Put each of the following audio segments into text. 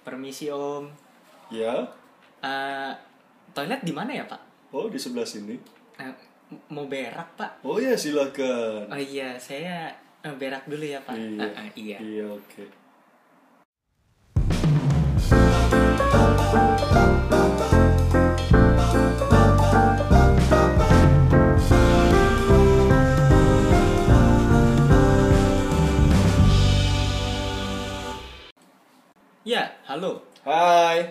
Permisi Om. Ya. Eh, toilet di mana ya Pak? Oh, di sebelah sini. M- mau berak Pak? Oh ya, silakan. Oh iya, saya eh, berak dulu ya Pak. Iya. Eh, eh, iya. Iya, oke. Ya, halo. Hai.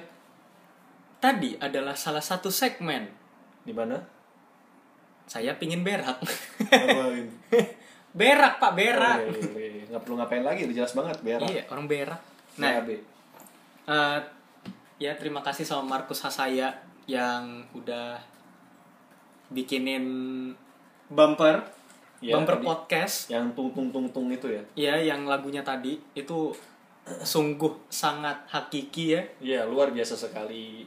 Tadi adalah salah satu segmen. Di mana? Saya pingin berak. Berak Pak, berak. Oh, iya, iya, iya. Nggak perlu ngapain lagi, udah jelas banget berak. Iya, orang berak. Nah, eh, ya terima kasih sama Markus Hasaya yang udah bikinin bumper, Ya, bumper tadi. podcast. yang tung tung tung tung itu ya. Iya, yang lagunya tadi itu sungguh sangat hakiki ya. Iya, luar biasa sekali.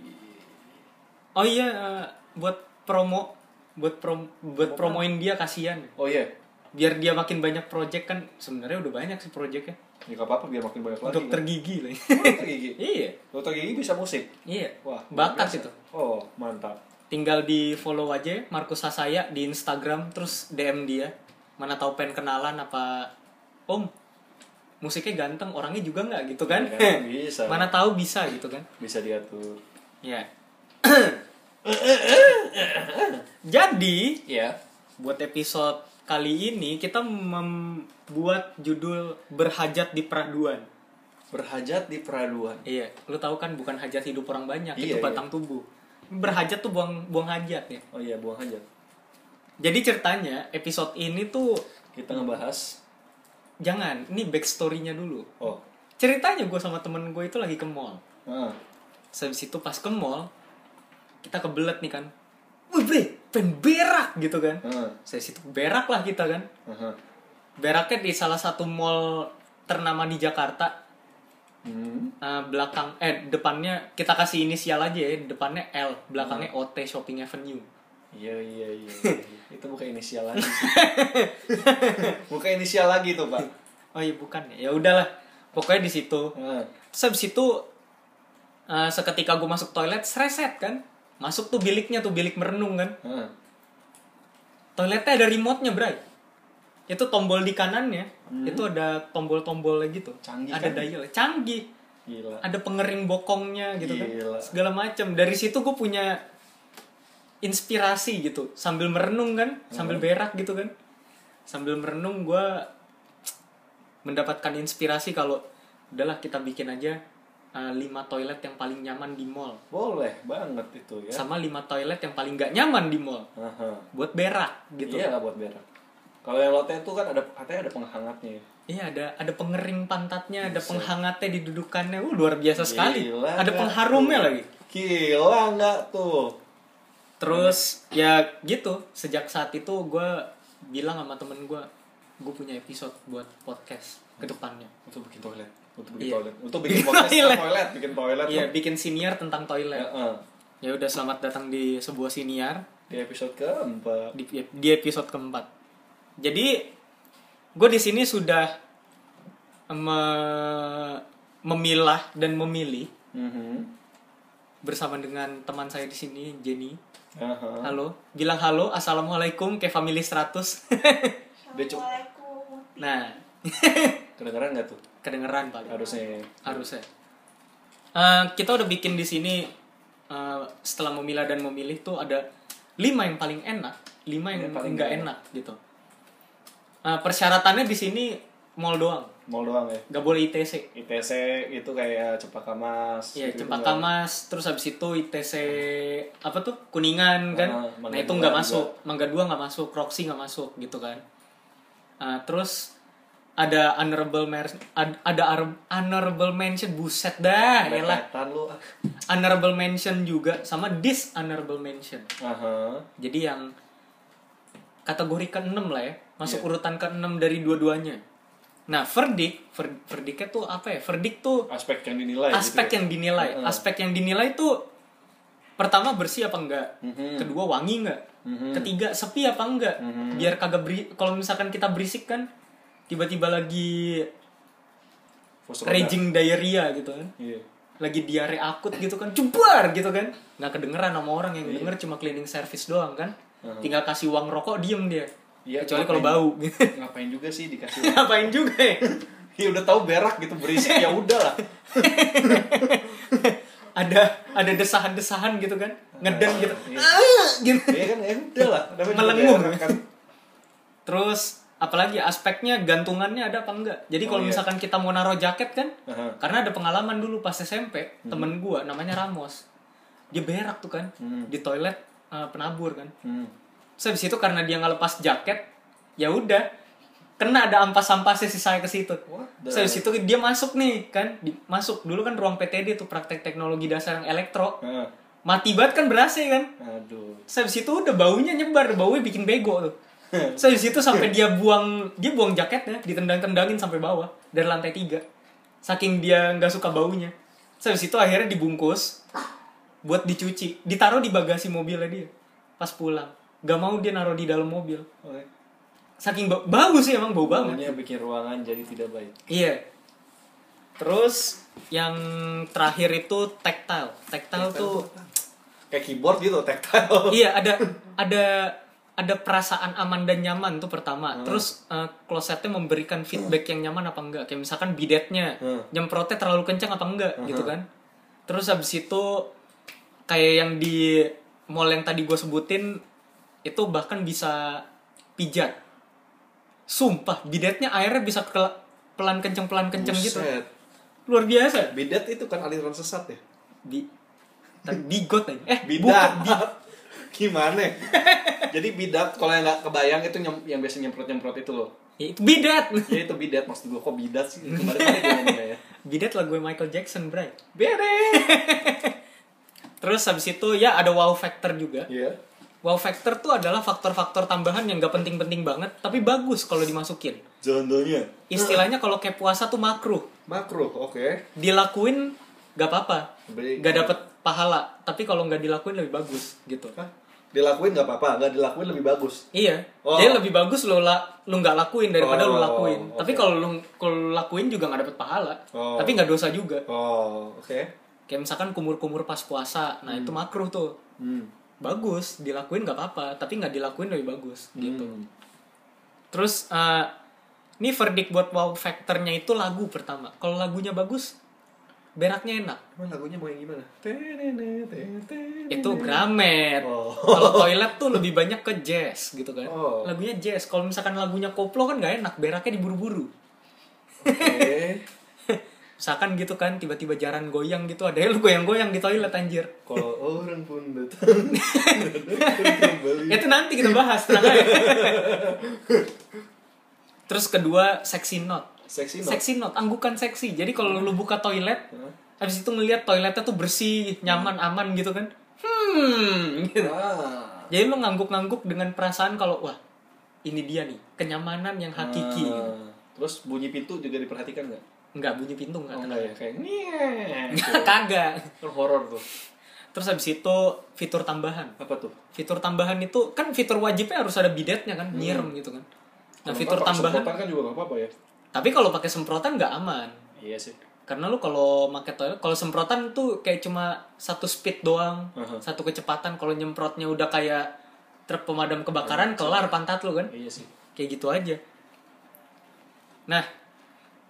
Oh iya, eh, buat promo, buat prom, buat promoin dia kasihan. Oh iya. Biar dia makin banyak project kan sebenarnya udah banyak sih projectnya. Ya nggak apa-apa biar makin banyak lagi. Dokter gigi lah. Dokter gigi. iya, Dokter gigi bisa musik. iya. Wah, bakat itu. Oh, mantap. Tinggal di follow aja Markus Hasaya di Instagram terus DM dia. Mana tahu pengen kenalan apa Om musiknya ganteng orangnya juga nggak gitu kan? Ya bisa. Mana tahu bisa gitu kan? Bisa diatur. Ya. Jadi Iya. buat episode kali ini kita membuat judul berhajat di peraduan. Berhajat di peraduan. Iya, lu tahu kan bukan hajat hidup orang banyak, Iya, itu batang tubuh. Berhajat tuh buang buang hajat ya. Oh iya, buang hajat. Jadi ceritanya episode ini tuh Kita ngebahas jangan, ini backstory-nya dulu. oh. Ceritanya gue sama temen gue itu lagi ke mall. Heeh. Habis itu pas ke mall, kita kebelet nih kan. Wih bre, pengen berak gitu kan. Heeh. Saya situ berak lah kita kan. Heeh. Beraknya di salah satu mall ternama di Jakarta. Hmm. Eh, belakang eh depannya kita kasih inisial aja ya depannya L belakangnya OT Shopping Avenue Iya iya iya. itu bukan inisial lagi. sih. bukan inisial lagi tuh, Pak. oh iya bukan ya ya udahlah pokoknya di situ Heeh. terus habis itu eh, seketika gue masuk toilet reset kan masuk tuh biliknya tuh bilik merenung kan Heeh. toiletnya ada remote-nya bray itu tombol di kanannya itu ada tombol-tombolnya gitu Canggih ada kan? dial canggih Gila. ada pengering bokongnya gitu Gila. kan segala macam dari situ gue punya inspirasi gitu sambil merenung kan sambil berak gitu kan sambil merenung gue mendapatkan inspirasi kalau udahlah kita bikin aja uh, lima toilet yang paling nyaman di mall Boleh banget itu ya. sama lima toilet yang paling gak nyaman di mall Aha. buat berak gitu Iya buat berak. Kalau yang lotte itu kan ada katanya ada penghangatnya. ya. Iya ada ada pengering pantatnya, ada penghangatnya di dudukannya, uh, luar biasa sekali. Gila ada nggak pengharumnya tuh? lagi. Gila nggak tuh? Terus ya gitu, sejak saat itu gue bilang sama temen gue, gue punya episode buat podcast ke depannya. Untuk bikin toilet. Untuk bikin Iya. toilet. Untuk bikin podcast Toilet. toilet. Bikin toilet. Iya, bikin siniar tentang toilet. Heeh. Ya udah selamat datang di sebuah siniar Di episode keempat. di, di episode keempat. Jadi gue di sini sudah me- memilah dan memilih Mhm. Bersama dengan teman saya di sini Jenny. Aha. Halo, bilang halo, assalamualaikum ke family 100. Dia cu- nah, kedengeran nggak tuh? kedengeran paling Harusnya. harusnya. Eh, kita udah bikin di sini eh, setelah memilah dan memilih tuh ada lima yang paling enak, lima yang Yang paling nggak nggak enak gitu. Eh, persyaratannya di sini mall doang, Mau doang ya. nggak boleh ITC. ITC itu kayak Cempaka Mas. Iya, gitu-gitu Cempaka kan. Mas, terus habis itu ITC apa tuh Kuningan kan? Ah, nah Mangga itu nggak masuk, Mangga Dua nggak masuk, Roxy nggak masuk gitu kan? Ah, terus ada honorable mention, ada honorable mention, buset dah, ya lah. Ah. Honorable mention juga sama dishonorable mention. Aha. Jadi yang kategori ke-6 lah ya, masuk Iya. urutan ke-6 dari dua-duanya. Nah, verdict, ver, verdictnya tuh apa ya? Verdict tuh Aspek yang dinilai. aspek gitu ya. yang dinilai Heeh. aspek yang dinilai itu pertama bersih apa enggak Mhm. kedua wangi enggak Mhm. ketiga sepi apa enggak Mhm. biar kagak beri kalau misalkan kita berisik kan tiba-tiba lagi roda. raging diarrhea gitu kan Iya. lagi diare akut gitu kan jebar gitu kan nggak kedengeran sama orang yang denger cuma cleaning service doang kan Iya. Heeh. tinggal kasih uang rokok diem dia Iya, kecuali kalau bau gitu Ngapain juga sih dikasih ngapain juga ya Ya udah tahu berak gitu berisik ya udah lah. ada ada desahan-desahan gitu kan ngeden gitu Iya. ah, gitu Ya kan ya udah lah. Melengung. kan. terus apalagi aspeknya gantungannya ada apa enggak jadi kalau Oh, iya. misalkan kita mau naruh jaket kan Aha. karena ada pengalaman dulu pas SMP temen gua namanya Ramos dia berak tuh kan Hmm. di toilet eh, penabur kan Hmm. Terus habis itu karena dia nggak lepas jaket, ya udah kena ada ampas-ampasnya si saya ke situ. Terus habis itu dia masuk nih kan, di- masuk dulu kan ruang PTD tuh praktek teknologi dasar yang elektro. Heeh. Mati banget kan berasa kan. Aduh. Terus habis itu udah baunya nyebar, baunya bikin bego tuh. Terus habis itu sampai dia buang dia buang jaketnya, ditendang-tendangin sampai bawah dari lantai tiga. Saking dia nggak suka baunya. Terus habis itu akhirnya dibungkus buat dicuci, ditaruh di bagasi mobilnya dia pas pulang. Gak mau dia naruh di dalam mobil. Oke. Saking bau, bau sih emang bau banget. Baunya bikin ruangan jadi tidak baik. Iya. Terus yang terakhir itu tactile. Tactile tuh Kayak keyboard gitu, tactile. iya ada ada ada perasaan aman dan nyaman tuh pertama. Terus eh, klosetnya memberikan feedback yang nyaman apa enggak? Kayak misalkan bidetnya Hmm. nyemprotnya terlalu kencang apa enggak gitu kan. Terus habis itu kayak yang di mall yang tadi gue sebutin itu bahkan bisa pijat. Sumpah, bidetnya airnya bisa ke pelan kenceng pelan kenceng gitu. Buset. Luar biasa. Bidet itu kan aliran sesat ya? Bi bigot aja. Eh, Bidat. bukan bi- Gimana? Jadi bidat kalau yang nggak kebayang itu nyem- yang biasa nyemprot-nyemprot itu loh. Ya, itu bidet. Ya itu bidat maksud gue kok bidat sih? Kemarin-kemarin gue ngomongnya ya. Bidet lagu Michael Jackson, Bray. Bere. Terus habis itu ya ada wow factor juga. Iya. Wow factor tuh adalah faktor-faktor tambahan yang gak penting-penting banget, tapi bagus kalau dimasukin. Contohnya Istilahnya kalau kayak puasa tuh makruh. makro, oke. Dilakuin gak apa-apa. Gak dapet pahala, tapi kalau nggak dilakuin lebih bagus gitu. Hah? Dilakuin nggak apa-apa, nggak dilakuin lebih bagus. Iya. Oh. Jadi lebih bagus lo la, lu nggak lakuin daripada lu Oh, lakuin. oke. Tapi kalau lu kalau lakuin juga nggak dapet pahala. Oh. Tapi nggak dosa juga. Oh, oke. Kayak misalkan kumur-kumur pas puasa, nah itu makruh tuh. Hmm. Bagus, dilakuin nggak apa-apa, tapi nggak dilakuin lebih bagus gitu. Hmm. Terus eh ini verdict buat wow factornya itu lagu pertama. Kalau lagunya bagus, beraknya enak. Emang lagunya mau yang gimana? Itu gramet. Oh. Kalau toilet tuh lebih banyak ke jazz gitu kan. Oh. Lagunya jazz. Kalau misalkan lagunya koplo kan nggak enak, beraknya diburu-buru. Misalkan gitu kan, tiba-tiba jaran goyang gitu, ada lu goyang-goyang di toilet anjir. Kalau orang pun datang. Itu nanti kita bahas, tenang aja. Terus kedua, sexy note. Seksi no. Sexy note, anggukan seksi. Jadi kalau lu buka toilet, habis itu ngelihat toiletnya tuh bersih, nyaman, aman gitu kan. Hmm, gitu. Ah. Jadi lu ngangguk-ngangguk dengan perasaan kalau wah, ini dia nih, kenyamanan yang hakiki gitu. Ah. Terus bunyi pintu juga diperhatikan nggak? Enggak bunyi pintu enggak. Oh, enggak ya, kayak kagak. Kan horor tuh. Terus habis itu fitur tambahan. Apa tuh? Fitur tambahan itu kan fitur wajibnya harus ada bidetnya kan, nyirem gitu kan. Nah, Kalau fitur nggak tambahan. semprotan kan juga nggak apa-apa ya. Tapi kalau pakai semprotan nggak aman. Iya sih. Karena lu kalau pakai toilet, kalau semprotan tuh kayak cuma satu speed doang, Aha. satu kecepatan. Kalau nyemprotnya udah kayak truk pemadam kebakaran, kelar pantat lu kan. Iya sih. Kayak gitu aja. Nah,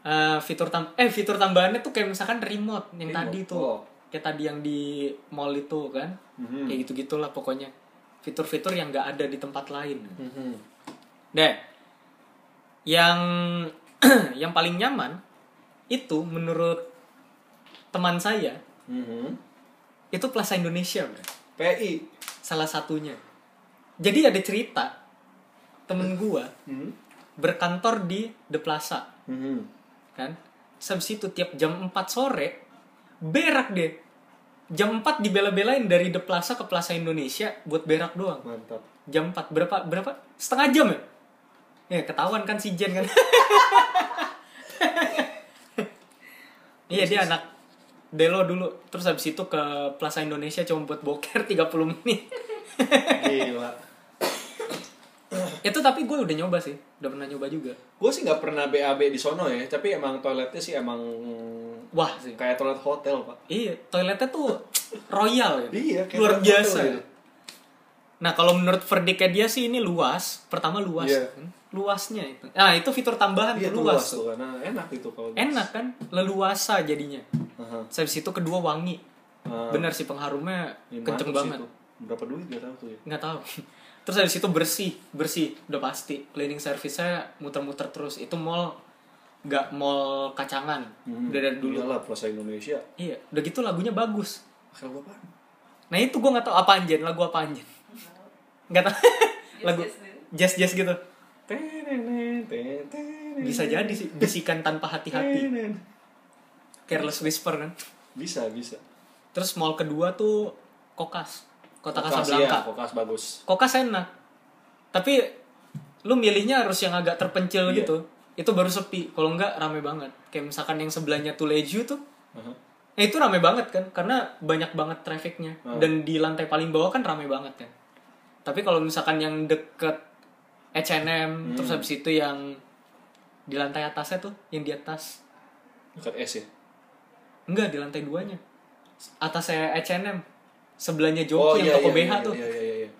eh, fitur tam eh fitur tambahannya tuh kayak misalkan remote yang Remote, tadi tuh. oh. Kayak tadi yang di mall itu kan. Mhm. Kayak gitu-gitulah pokoknya. Fitur-fitur yang nggak ada di tempat lain. Mhm. Deh. Yang yang paling nyaman itu menurut teman saya Mhm. itu Plaza Indonesia, Bro. PI. Salah satunya. Jadi ada cerita temen gua Mhm. berkantor di The Plaza, Mhm. Kan? Habis itu tiap jam 4 sore berak deh. Jam 4 dibela-belain dari The Plaza ke Plaza Indonesia buat berak doang. Mantap. Jam 4 berapa berapa? Setengah jam ya? Ya ketahuan kan si Jen kan. iya dia anak Delo dulu. Terus habis itu ke Plaza Indonesia cuma buat boker 30 menit. Gila. Itu tapi gue udah nyoba sih. Udah pernah nyoba juga. Gue sih nggak pernah BAB di sono ya, tapi emang toiletnya sih emang wah sih kayak toilet hotel pak iya toiletnya tuh royal ya Iya, kayak luar biasa hotel ya. gitu. nah kalau menurut verdiknya dia sih ini luas pertama luas Iya. kan? luasnya itu nah itu fitur tambahan iya tuh luas luas, tuh karena enak itu kalau enak kan leluasa jadinya Aha. Habis itu kedua wangi Ah, bener sih pengharumnya ini kenceng banget tuh. berapa duit gak tahu tuh ya nggak tahu terus dari situ bersih bersih. Udah pasti. Cleaning service-nya muter-muter terus. Itu mall nggak mall kacangan. Hmm. udah dari dulu. Iyalah Plaza Indonesia. Iya. Udah gitu lagunya bagus. Akal gua apaan? nah itu gue nggak tahu. Apa anjen lagu apa anjen nggak tahu. Lagu jazz jazz gitu. Bisa jadi sih bisikan tanpa hati-hati careless whisper kan Bisa, bisa. terus mall kedua tuh kokas kota Kokas, Casablanca iya, Kokas bagus. kokas enak tapi lu milihnya harus yang agak terpencil Iya. gitu itu baru sepi kalau enggak rame banget kayak misalkan yang sebelahnya Tuleju tuh Aha. nah itu rame banget kan karena banyak banget trafficnya Hmm. dan di lantai paling bawah kan rame banget kan tapi kalau misalkan yang deket H&M Hmm. terus habis itu yang di lantai atasnya tuh yang di atas Dekat S ya? enggak di lantai duanya atasnya H&M sebelahnya Joki yang toko BH iya, tuh. Iya, iya, iya.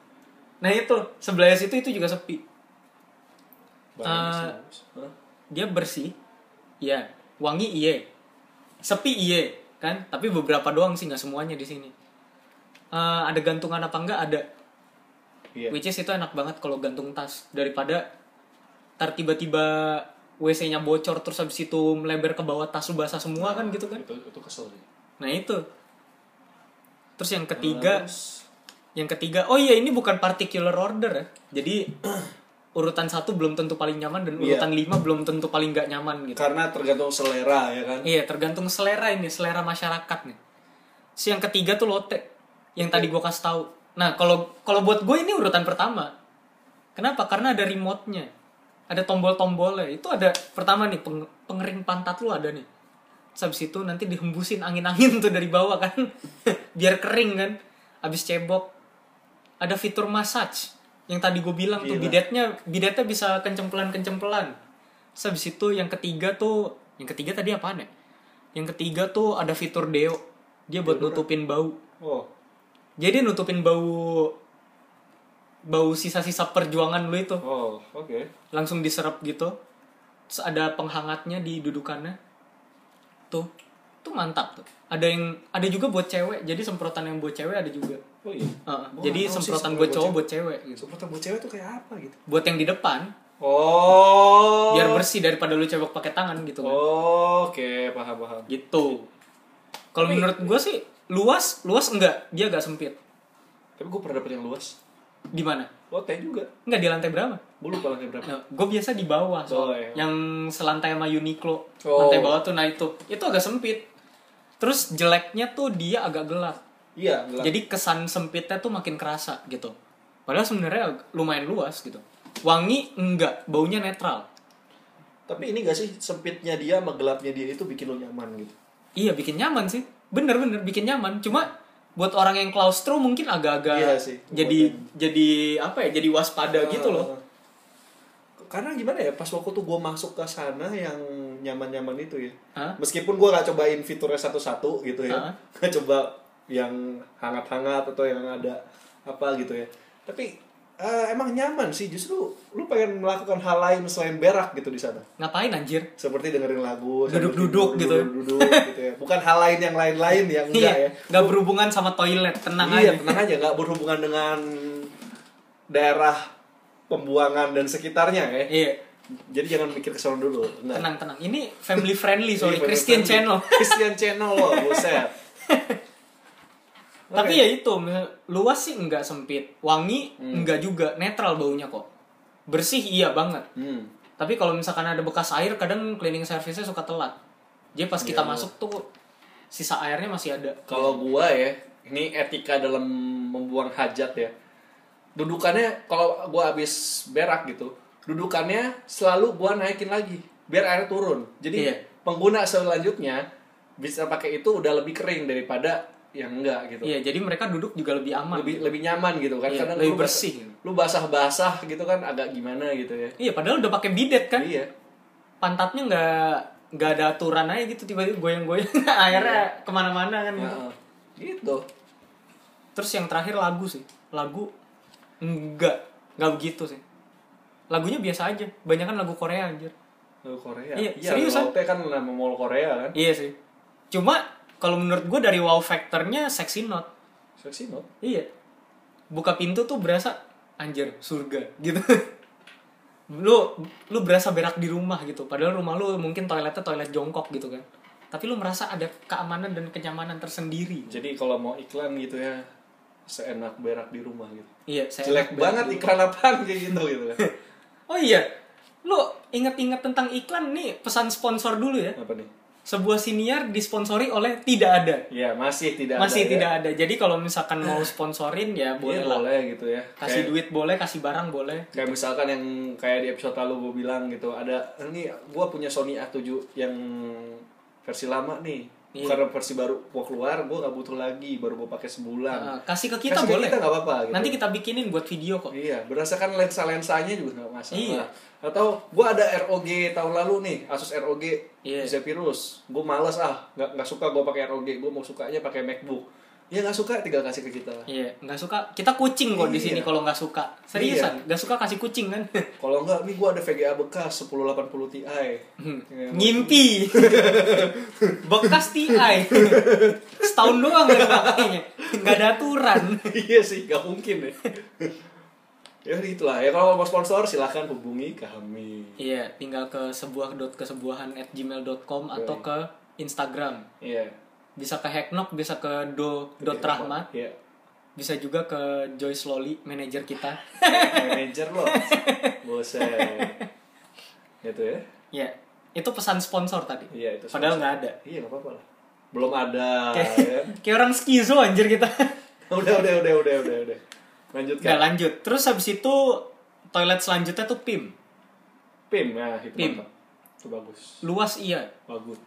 nah itu. Sebelahnya situ itu juga sepi. Hah? dia bersih. Iya. Wangi iya. Sepi iya. Kan? Tapi beberapa doang sih nggak semuanya di sini. Eh, ada gantungan apa enggak ada. Iya. which is itu enak banget kalau gantung tas. Daripada tar tiba-tiba WC-nya bocor terus habis itu melebar ke bawah tas lu basah semua kan gitu kan? Itu, itu kesel sih. nah itu terus yang ketiga Terus, yang ketiga oh iya ini bukan particular order ya jadi urutan satu belum tentu paling nyaman dan Iya. urutan lima belum tentu paling nggak nyaman gitu karena tergantung selera ya kan. Iya, tergantung selera ini, selera masyarakat nih. Si yang ketiga tuh lotte, yang tadi gue kasih tahu. Nah, kalau kalau buat gue ini urutan pertama. Kenapa? Karena ada remote-nya. Ada tombol-tombolnya. Itu ada pertama nih peng- pengering pantat lu ada nih. Habis itu nanti dihembusin angin-angin tuh dari bawah kan. Biar kering kan. Habis cebok. Ada fitur massage. Yang tadi gue bilang tuh Gila. bidetnya bidetnya bisa kencempelan-kencempelan. Terus habis itu yang ketiga tuh yang ketiga tadi apaan ya? Yang ketiga tuh ada fitur deo. Dia buat nutupin bau. Oh, Jadi nutupin bau bau sisa-sisa perjuangan lu itu. oh, oke. Langsung diserap gitu. Terus ada penghangatnya di dudukannya. Tuh. Tuh mantap tuh. Ada yang ada juga buat cewek. Jadi semprotan yang buat cewek ada juga. Oh iya. Heeh. Gua jadi semprotan semprot buat cowok buat cewek gitu. Semprotan buat cewek tuh kayak apa gitu? Buat yang di depan Oh. biar bersih daripada lu cebok pakai tangan gitu kan. Oh, oke, paham paham. Gitu. Kalau menurut gue sih luas, luas enggak, dia agak sempit. Tapi gue pernah dapet yang luas. Di mana? Lotte juga. Enggak di lantai berapa? Gue lupa lantai berapa. Nah, gue biasa di bawah soalnya. Oh, iya. Yang selantai sama Uniqlo. Oh. Lantai bawah tuh nah itu. Itu agak sempit. Terus jeleknya tuh dia agak gelap. Iya, gelap. Jadi kesan sempitnya tuh makin kerasa gitu. Padahal sebenarnya lumayan luas gitu. Wangi enggak, baunya netral. Tapi ini gak sih sempitnya dia sama gelapnya dia itu bikin lo nyaman gitu. Iya bikin nyaman sih. Bener-bener bikin nyaman. Cuma buat orang yang klaustro mungkin agak-agak Iya sih. jadi jadi apa ya? Jadi waspada gitu loh. Karena gimana ya, pas waktu tuh gue masuk ke sana yang nyaman-nyaman itu ya. Hah? Meskipun gue gak cobain fiturnya satu-satu gitu ya. Hah? Gak coba yang hangat-hangat atau yang ada apa gitu ya. Tapi eh, emang nyaman sih, justru lu pengen melakukan hal lain selain berak gitu di sana. Ngapain anjir? Seperti dengerin lagu, Duduk-duduk gitu. Duduk gitu ya. Bukan hal lain yang lain-lain yang enggak ya. Iya, nggak berhubungan sama toilet, tenang iya, aja. tenang aja, nggak berhubungan dengan daerah pembuangan dan sekitarnya ya. Iya, Jadi jangan mikir ke sana dulu. Tenang tenang. Ini family friendly Iya, sorry, family Christian friendly. channel. Christian channel loh, buset. Tapi ya itu, luas sih nggak sempit, wangi Hmm. nggak juga, netral baunya kok. Bersih iya banget. Hmm. Tapi kalau misalkan ada bekas air, kadang cleaning service-nya suka telat. Jadi pas kita Iya. masuk tuh sisa airnya masih ada. Kalau gua ya, ini etika dalam membuang hajat ya. Dudukannya kalau gua habis berak gitu, dudukannya selalu gua naikin lagi biar air turun. Jadi Iya. pengguna selanjutnya bisa pakai itu udah lebih kering daripada yang enggak gitu. Iya, jadi mereka duduk juga lebih aman. lebih lebih nyaman gitu kan Iya, karena lebih lu bersih. lu basah-basah gitu kan agak gimana gitu ya Iya, padahal udah pakai bidet kan. iya Pantatnya nggak nggak ada aturan aja gitu tiba-tiba goyang-goyang akhirnya ke mana-mana kan gitu. Heeh. gitu terus yang terakhir lagu sih lagu enggak nggak begitu sih lagunya biasa aja banyak kan lagu Korea anjir Lagu Korea Iya, iya seriusan. Kan nama mall Korea kan iya sih cuma kalau menurut gue dari wow factornya sexy note. Seksi no iya. Buka pintu tuh berasa anjir surga gitu. Lu lu berasa berak di rumah gitu. Padahal rumah lu mungkin toiletnya toilet jongkok gitu kan. Tapi lu merasa ada keamanan dan kenyamanan tersendiri. Jadi kalau mau iklan gitu ya seenak berak di rumah gitu. Iya jelek banget iklan apaan kayak gitu gitu kan. Oh iya, lu inget-inget tentang iklan nih pesan sponsor dulu ya. apa nih Sebuah siniar disponsori oleh tidak ada. ya masih tidak Masih ada, tidak ya. ada. Jadi kalau misalkan mau sponsorin ya Iya, boleh lah. boleh gitu ya Kasih Kayak- duit boleh, kasih barang boleh. kayak misalkan yang kayak di episode lalu gue bilang gitu ada ini gue punya Sony A7 yang versi lama nih Iya. karena versi baru mau keluar gue nggak butuh lagi baru gue pakai sebulan Nah, kasih ke kita Kasih ke boleh. kita nggak apa-apa gitu. Nanti kita bikinin buat video kok. iya berdasarkan lensa lensanya juga nggak masalah Iya. atau gue ada ROG tahun lalu nih Asus ROG Iya. Zephyrus gue males ah nggak nggak suka gue pakai ROG gue mau sukanya pakai MacBook ya nggak suka tinggal kasih ke kita Iya, nggak suka. Kita kucing kok di Iya. sini kalau nggak suka. Seriusan, nggak suka kasih kucing kan? kalau enggak nih gue ada VGA bekas 1080 Ti Hmm. Ya, Ngimpi. Bekas TI. Setahun doang ya makanya. Nggak ada aturan. iya sih, gak mungkin ya. ya itulah ya kalau mau sponsor silahkan hubungi kami. Iya, tinggal ke sebuah dot kesebuahan at gmail.com atau ke Instagram. Iya. Bisa ke Hacknock, bisa ke do dot rahmat, Iya. bisa juga ke Joyce Loli, manajer kita. Manager loh. Bosen. Gitu ya. Ya, itu pesan sponsor tadi. Iya itu. Padahal sponsor. nggak ada. Iya nggak apa-apa lah. Belum ada. Kayak, ya. kayak orang skizo anjir kita. udah udah udah udah udah udah. Lanjutkan. Nggak lanjut. Terus habis itu toilet selanjutnya tuh PIM. Pim, nah itu Pim. mantap. Itu bagus. Luas iya, Bagus.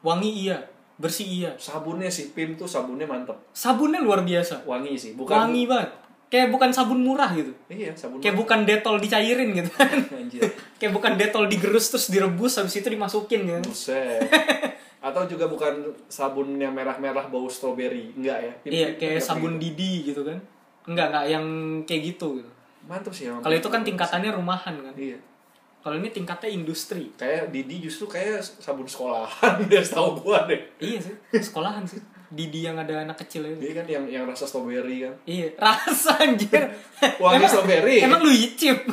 wangi iya, bersih iya. Sabunnya sih Pim tuh sabunnya mantap. Sabunnya luar biasa. Wangi sih, bukan Wangi banget. Kayak bukan sabun murah gitu. Iya, sabun. Kayak bukan detol dicairin gitu kan. Anjir. Kayak bukan detol digerus terus direbus habis itu dimasukin gitu. Buset. Atau juga bukan sabun yang merah-merah bau stroberi, enggak ya? Pim- Iya, kayak sabun gitu. Didi gitu kan. Enggak, enggak yang kayak gitu gitu. Mantap sih. Kalau itu kan tingkatannya rumahan kan. Iya. Kalau ini tingkatnya industri. Kayak Didi justru kayak sabun sekolahan dia setahu gua deh. Iya sih, sekolahan sih. Didi yang ada anak kecil itu. Dia kan yang yang rasa stroberi kan. Iya, rasa anjir. Wangi Emang- strawberry. Emang lu icip.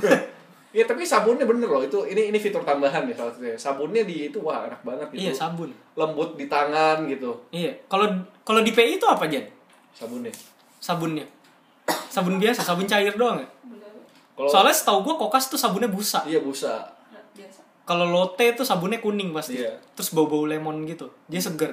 Iya, tapi sabunnya bener loh. Itu ini ini fitur tambahan ya salah satunya. Sabunnya di itu wah enak banget gitu. iya, sabun. Lembut di tangan gitu Iya. Kalau kalau di PI itu apa, Jan? sabunnya. Sabunnya. Sabun biasa, sabun cair doang ya? Kalau Soalnya setahu gua kokas tuh sabunnya busa. iya busa. Kalau lotte tuh sabunnya kuning pasti. Iya. Terus bau-bau lemon gitu. Dia seger.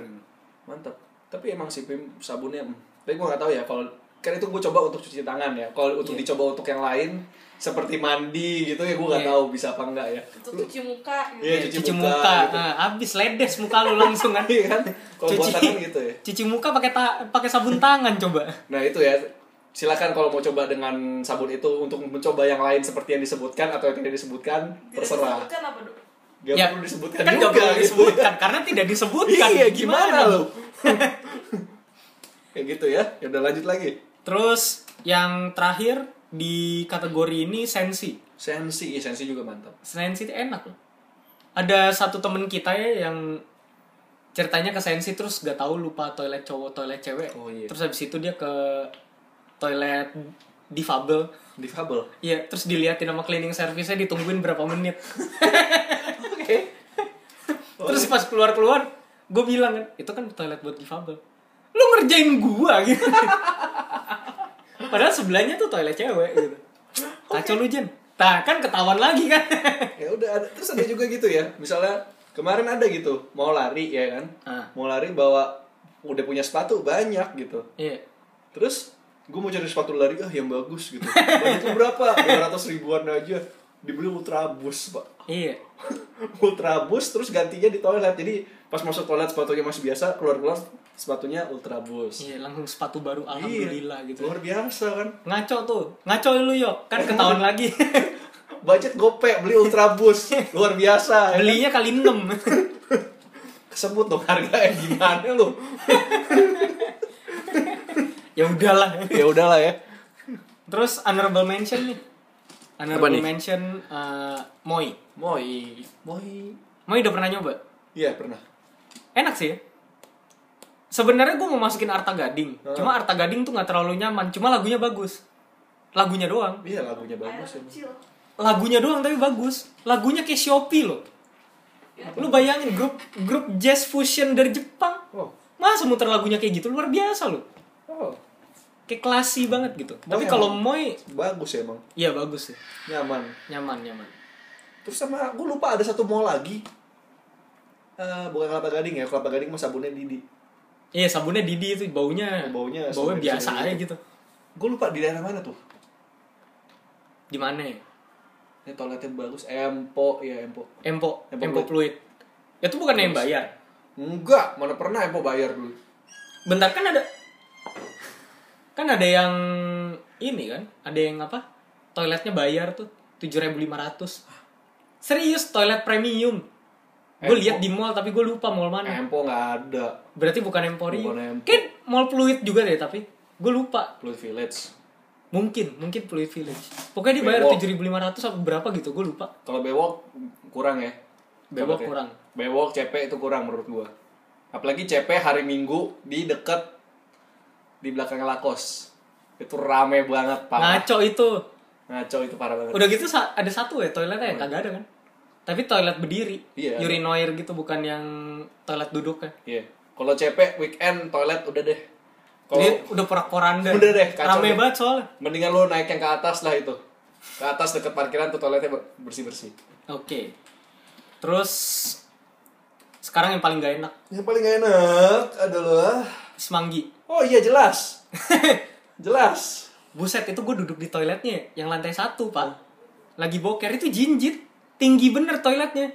Mantap. Tapi emang sih Pim sabunnya hmm. tapi gua nggak tahu ya kalau kan itu gue coba untuk cuci tangan ya. Kalau untuk Iya. dicoba untuk yang lain seperti mandi gitu ya gue nggak Iya. tahu bisa apa enggak ya. untuk cuci muka gitu. Iya, cuci, cuci muka, muka, gitu. Nah, habis ledes muka lu langsung kan. Iya kan? Kalau buat Cuci- tangan gitu ya. Cuci muka pakai ta- pakai sabun tangan coba. Nah itu ya. Silakan kalau mau coba dengan sabun itu untuk mencoba yang lain seperti yang disebutkan atau yang tidak disebutkan Tidak terserah. disebutkan apa dok Gak Ya, perlu disebutkan kan juga gak perlu gitu. disebutkan karena tidak disebutkan. Iya gimana lu? Kayak gitu ya. Ya udah lanjut lagi. Terus yang terakhir di kategori ini sensi. Sensi, sensi juga mantap. Sensi itu enak loh. Ada satu temen kita ya yang ceritanya ke sensi terus gak tahu lupa toilet cowok toilet cewek. Oh, iya. Terus habis itu dia ke toilet difabel. Difabel. Iya, terus diliatin sama cleaning service-nya ditungguin berapa menit. Oke. Terus pas keluar-keluar, gue bilang kan, itu kan toilet buat difabel. Lu ngerjain gua gitu. Padahal sebelahnya tuh toilet cewek gitu. Kacau lu Jen. Nah kan ketahuan lagi kan. ya udah ada terus ada juga gitu ya misalnya kemarin ada gitu mau lari ya kan Ah. mau lari bawa udah punya sepatu banyak gitu Iya. terus gue mau cari sepatu lari ah yang bagus gitu budgetnya berapa 200 ribuan aja dibeli ultrabus pak Iya. ultrabus terus gantinya di toilet jadi pas masuk toilet sepatunya masih biasa keluar keluar sepatunya ultrabus Iya, langsung sepatu baru alhamdulillah Iya, gitu. luar biasa kan Ngaco tuh. Ngaco lu yuk. Kan ketahuan lagi. budget gope beli ultrabus luar biasa ya kan? Belinya kali 6. Kesebut dong harganya gimana lu? Ya udahlah. ya udahlah ya. Terus honorable mention nih. Honorable nih? mention eh, Moi. Moi, moi. Moi udah pernah nyoba? Iya pernah. Enak sih. Sebenarnya gue mau masukin Arta Gading. Heeh. Cuma Arta Gading tuh nggak terlalu nyaman. Cuma lagunya bagus. Lagunya doang. Iya lagunya bagus kecil. Lagunya doang tapi bagus. Lagunya kayak Shopee loh. Lu bayangin grup grup jazz fusion dari Jepang. Oh, Masa muter lagunya kayak gitu luar biasa loh. Oh, Kayak klasi banget gitu. Tapi kalau Moi bagus emang. iya bagus sih. Nyaman. Nyaman, nyaman. Terus sama gue lupa ada satu mall lagi. Eh bukan kelapa gading ya, kelapa gading mah sabunnya Didi. Iya, sabunnya Didi itu baunya Baunya baunya biasa aja gitu. Gue lupa di daerah mana tuh. Di mana ya? Ini toiletnya bagus. Empo, ya Empo. Empo, Empo Empo Fluid. Itu bukan yang bayar. Enggak, mana pernah Empo bayar dulu. Bentar kan ada kan ada yang ini kan, ada yang apa? Toiletnya bayar tuh 7.500. Serius, toilet premium. Gue lihat di mall tapi gue lupa mall mana. Empo nggak ada. Berarti bukan Emporium. Bukan Empo. Kan mall Fluid juga deh tapi gue lupa. Fluid Village. Mungkin, mungkin Fluid Village. Pokoknya dia bayar Bewok. 7.500 apa berapa gitu, gue lupa. Kalau bewok kurang ya. Bewok kurang. Bewok CP itu kurang menurut gua. Apalagi CP hari Minggu di dekat di belakang Lakos. Itu rame banget parah. Ngaco itu. Ngaco itu parah banget. Udah gitu ada satu ya toiletnya yang kagak ada kan. Tapi toilet berdiri. Iya, ada. Urinoir gitu bukan yang toilet duduk kan. Iya. Kalau CP weekend toilet udah deh. Kalau udah porak-poranda. Udah deh, kacau Rame deh. banget soalnya. mendingan lu naik yang ke atas lah itu. Ke atas deket parkiran tuh toiletnya bersih-bersih. Oke. Terus sekarang yang paling gak enak Yang paling gak enak adalah semanggi. Oh iya jelas. jelas. Buset itu gue duduk di toiletnya yang lantai satu pak. Lagi boker itu jinjit. Tinggi bener toiletnya.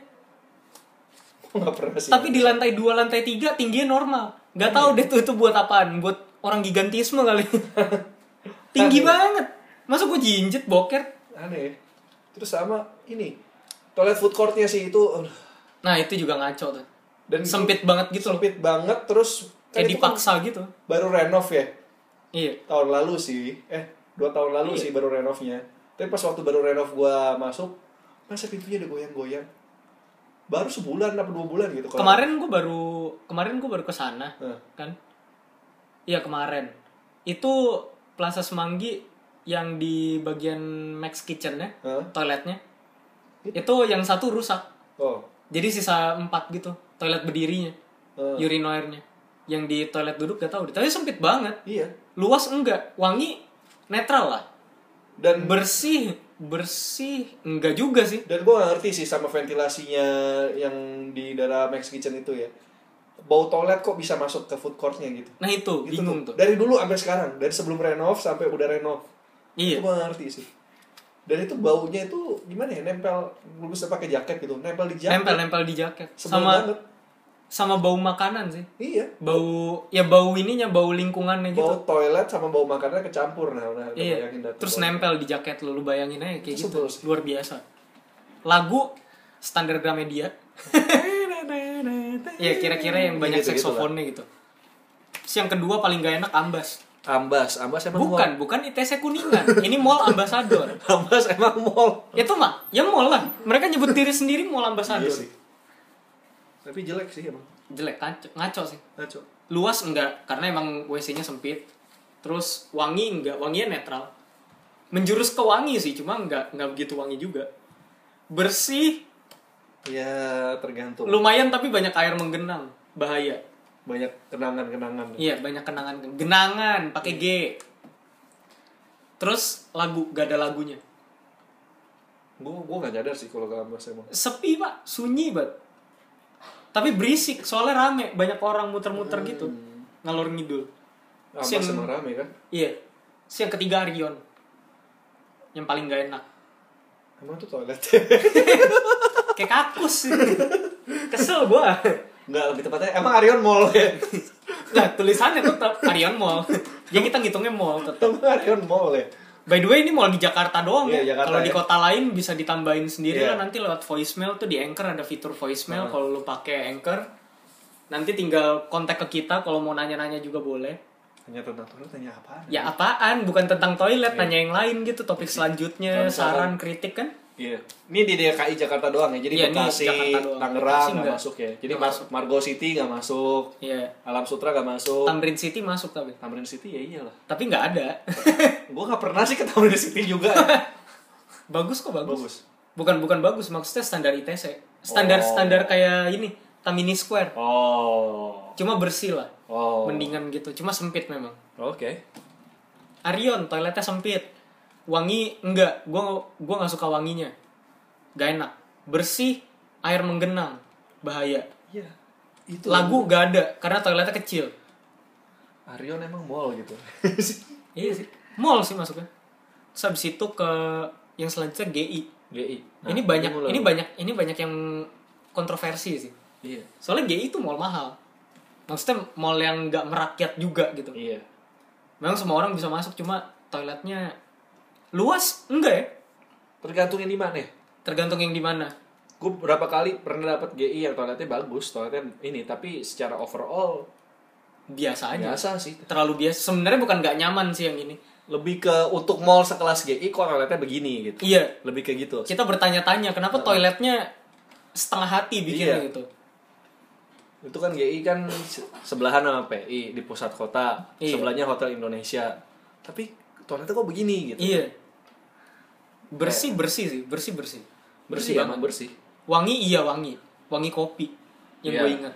Gak pernah sih. Tapi di lantai dua lantai tiga tingginya normal. Gak tahu deh tuh itu buat apaan. Buat orang gigantisme kali. Tinggi banget. Masa gue jinjit boker? aneh. Terus sama ini. Toilet food courtnya sih itu. Nah itu juga ngaco tuh. dan itu Sempit banget gitu loh. sempit banget terus Kayak kan dipaksa gitu. baru renov ya Iya. tahun lalu sih eh dua tahun lalu Iya. sih baru renovnya tapi pas waktu baru renov gua masuk masa pintunya udah goyang-goyang baru sebulan apa dua bulan gitu kalau- Kemarin gue baru kemarin gue baru ke sana Nah, kan. Iya kemarin. Itu Plaza Semanggi yang di bagian Max Kitchen-nya, Hah? toiletnya. Itu yang satu rusak. oh Jadi sisa empat gitu, toilet berdirinya, Hah. urinoirnya. Yang di toilet duduk gak tahu deh. Tapi sempit banget. iya Luas enggak, wangi netral lah. dan Bersih, bersih enggak juga sih. dan gak ngerti sih sama ventilasinya yang di daerah Max Kitchen itu ya bau toilet kok bisa masuk ke food courtnya gitu Nah itu Gitu bingung tuh. dari dulu sampai sekarang dari sebelum renov sampai udah renov Iya. Gue ngerti sih. Dan itu baunya itu gimana ya? Nempel, lu bisa pakai jaket gitu. Nempel di jaket. Nempel-nempel di jaket. Sebel Sama banget. Sama bau makanan sih. Iya. Bau ya bau ininya, bau lingkungannya gitu. Bau toilet sama bau makanannya kecampur. Nah, udah Iya. bayangin Terus bau. nempel di jaket lu, lu bayangin aja kayak Itu gitu. sih. Luar biasa. Lagu standar Gramedia. Iya, kira-kira yang banyak Gitu-gitu lah. saksofonnya gitu. Terus yang kedua paling gak enak Ambas. Ambas, Ambas emang Bukan, bukan ITC Kuningan. Ini Mall Ambassador. mall. Ambas emang mall. Itu mah, ya mall lah. Mereka nyebut diri sendiri Mall Ambassador. Iya sih. Tapi jelek sih emang. Jelek, ngaco, ngaco sih. Ngaco. Luas enggak, karena emang WC-nya sempit. Terus wangi enggak, wanginya netral. Menjurus ke wangi sih, cuma enggak enggak begitu wangi juga. Bersih, Ya tergantung. lumayan tapi banyak air menggenang. Bahaya. Banyak kenangan-kenangan. Iya, banyak kenangan. Genangan pakai G. Terus lagu gak ada lagunya. Gue gue gak nyadar sih kalau ke Ambas emang. Sepi, Pak. Sunyi, banget. Tapi berisik, soalnya rame, banyak orang muter-muter gitu. Ngalor ngidul. Ambas Sing- emang rame kan? Iya. Terus yang ketiga Arion. Yang paling gak enak. Emang tuh toilet. Kayak kakus. Kesel gua. Enggak, lebih tepatnya emang Arion Mall ya. Nah, tulisannya tetap Arion Mall. Ya kita ngitungnya mall tetap. Emang Arion Mall ya. By the way ini mall di Jakarta doang Iya, ya. Kalau di ya. kota lain bisa ditambahin sendiri Iya. lah nanti lewat voicemail tuh di Anchor ada fitur voicemail Ah. kalau lu pakai Anchor Nanti tinggal kontak ke kita kalau mau nanya-nanya juga boleh. Hanya tentang toilet tanya apaan? Ya apaan? Bukan tentang toilet, Iya. nanya yang lain gitu. Topik selanjutnya, saran, kritik kan? Iya. Ini di DKI Jakarta doang ya. Jadi Iya, ini Bekasi. Tangerang nggak masuk ya. Jadi Mar masuk. Margo City nggak masuk. Iya. Alam Sutra nggak masuk. Tamrin City masuk tapi. Tamrin City ya iyalah. Tapi nggak ada. Gue nggak pernah sih ke Tamrin City juga. ya. bagus kok bagus. Bagus. Bukan bukan bagus, maksudnya standar ITC. Standar Oh. standar kayak ini, Tamini Square. Oh. Cuma bersih lah. Oh. Mendingan gitu. Cuma sempit memang. Oke. Arion toiletnya sempit. Wangi enggak, gua gua nggak suka wanginya. Gak enak. Bersih, air menggenang. Bahaya. Iya. Itu Lagu gak ada karena toiletnya kecil. Arion emang mall gitu. Iya sih. Mall sih masuknya. Terus habis itu ke yang selanjutnya GI. GI. Nah, ini banyak mulai. ini banyak ini banyak yang kontroversi sih. Iya. Soalnya GI itu mall mahal. Maksudnya mall yang nggak merakyat juga gitu. Iya. Memang semua orang bisa masuk cuma toiletnya luas enggak ya? Tergantung yang di mana. ya. Tergantung yang di mana. Gue berapa kali pernah dapat GI yang toiletnya bagus, toiletnya ini, tapi secara overall Biasa aja. biasa sih. Terlalu biasa. Sebenarnya bukan nggak nyaman sih yang ini. Lebih ke untuk mall sekelas GI kok toiletnya begini gitu. Iya. Lebih ke gitu. Kita bertanya-tanya kenapa toiletnya setengah hati bikinnya Iya. gitu. Itu kan GI kan se- sebelahan sama PI di pusat kota, Iya. sebelahnya Hotel Indonesia. Tapi toiletnya kok begini gitu. Iya. Bersih bersih sih, bersih bersih. Bersih, banget. emang bersih. Wangi iya wangi, wangi kopi yang Iya. gue ingat.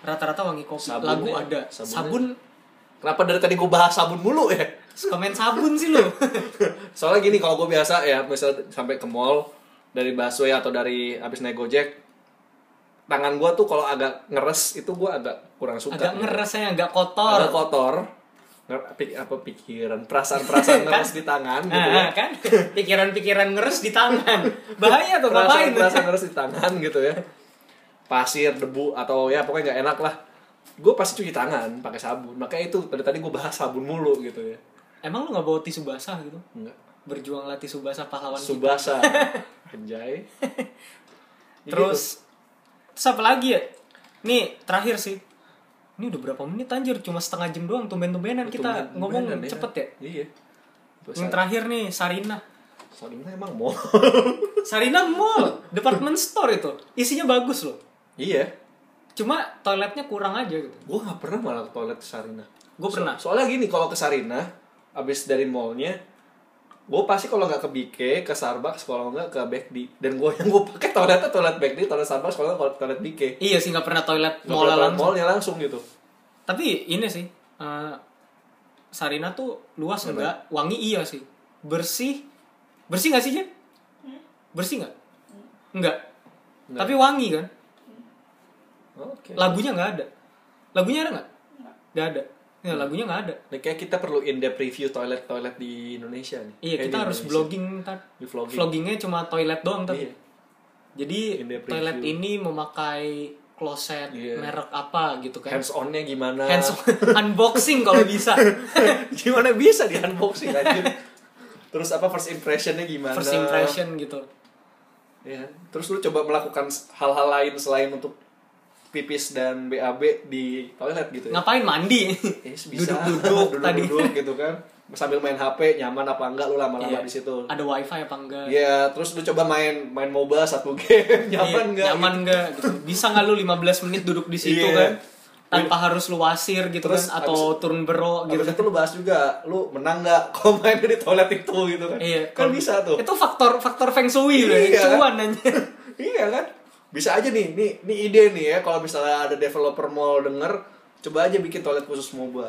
Rata-rata wangi kopi. Sabunnya- Lagu ada. sabunnya- Sabun, Kenapa dari tadi gue bahas sabun mulu ya? suka main sabun sih lo. Soalnya gini kalau gue biasa ya, misal sampai ke mall dari busway atau dari abis naik gojek, tangan gue tuh kalau agak ngeres itu gue agak kurang suka. Agak ngeresnya agak kotor. Agak kotor. Pik- apa pikiran, perasaan-perasaan ngeres di tangan gitu Ah, ya. kan pikiran-pikiran ngeres di tangan. Bahaya tuh ngapain? Perasaan-perasaan ngeres di tangan gitu ya. Pasir, debu atau ya pokoknya nggak enak lah. Gue pasti cuci tangan pakai sabun. Makanya itu dari tadi gue bahas sabun mulu gitu ya. Emang lu nggak bawa tisu basah gitu? Enggak. Berjuanglah tisu basah pahlawan. Subasa. Ya Terus terus apa lagi ya? Nih, terakhir sih. Ini udah berapa menit anjir? Cuma setengah jam doang tumben-tumbenan gitu. kita Tumben- ngomong tumbenan cepet ya. Iya. Yang terakhir nih, Sarina. Sarina emang mau. Sarina mall, department store itu. Isinya bagus loh. iya. Cuma toiletnya kurang aja gitu. Gue nggak pernah malah ke toilet ke Sarina. Gue pernah. So- soalnya gini kalau ke Sarina, abis dari mallnya, gue pasti kalau nggak ke BK, ke Starbucks, kalau nggak ke BekD. Dan gue yang gue pakai toiletnya toilet BekD, toilet Starbucks, kalau nggak toilet BK. Iya sih nggak pernah toilet Nggak mall langsung. mallnya langsung gitu. Tapi ini sih, eh, Sarina tuh luas enggak, wangi iya sih, bersih, bersih nggak sih Jen? Bersih nggak? Enggak. Nggak. Tapi wangi kan? Oke. Lagunya nggak ada. Lagunya ada nggak? Nggak ada. Ya, lagunya nggak ada. Nih, kayak kita perlu in-depth review toilet-toilet di Indonesia nih. Iya, Eh, kita harus Indonesia. vlogging ntar. Di vlogging. Vloggingnya cuma toilet doang tapi. Iya. Jadi toilet review. ini memakai kloset Iya. merek apa gitu kan? Hands on-nya gimana? Hands on- unboxing kalau bisa. gimana bisa di unboxing anjir. Terus apa first impressionnya gimana? First impression gitu. Ya. Terus lu coba melakukan hal-hal lain selain untuk pipis dan BAB di toilet gitu ya? Ngapain mandi? Eh, bisa. Duduk-duduk tadi. Duduk-duduk gitu kan. Sambil main HP, nyaman apa enggak lu lama-lama Iya. di situ. Ada wifi apa enggak? Iya, terus lu coba main main MOBA satu game, nyaman Iya, enggak? Nyaman enggak gitu. Bisa nggak lu 15 menit duduk di situ Iya. kan? Tanpa harus lu wasir gitu Terus kan atau turun bero gitu. Itu lu bahas juga, lu menang nggak kalau main di toilet itu gitu kan? Iya, kan bisa tuh. Itu faktor faktor feng shui loh, Iya. cuan aja. iya kan? Bisa aja nih, nih, nih ide nih ya kalau misalnya ada developer mall denger, coba aja bikin toilet khusus MOBA.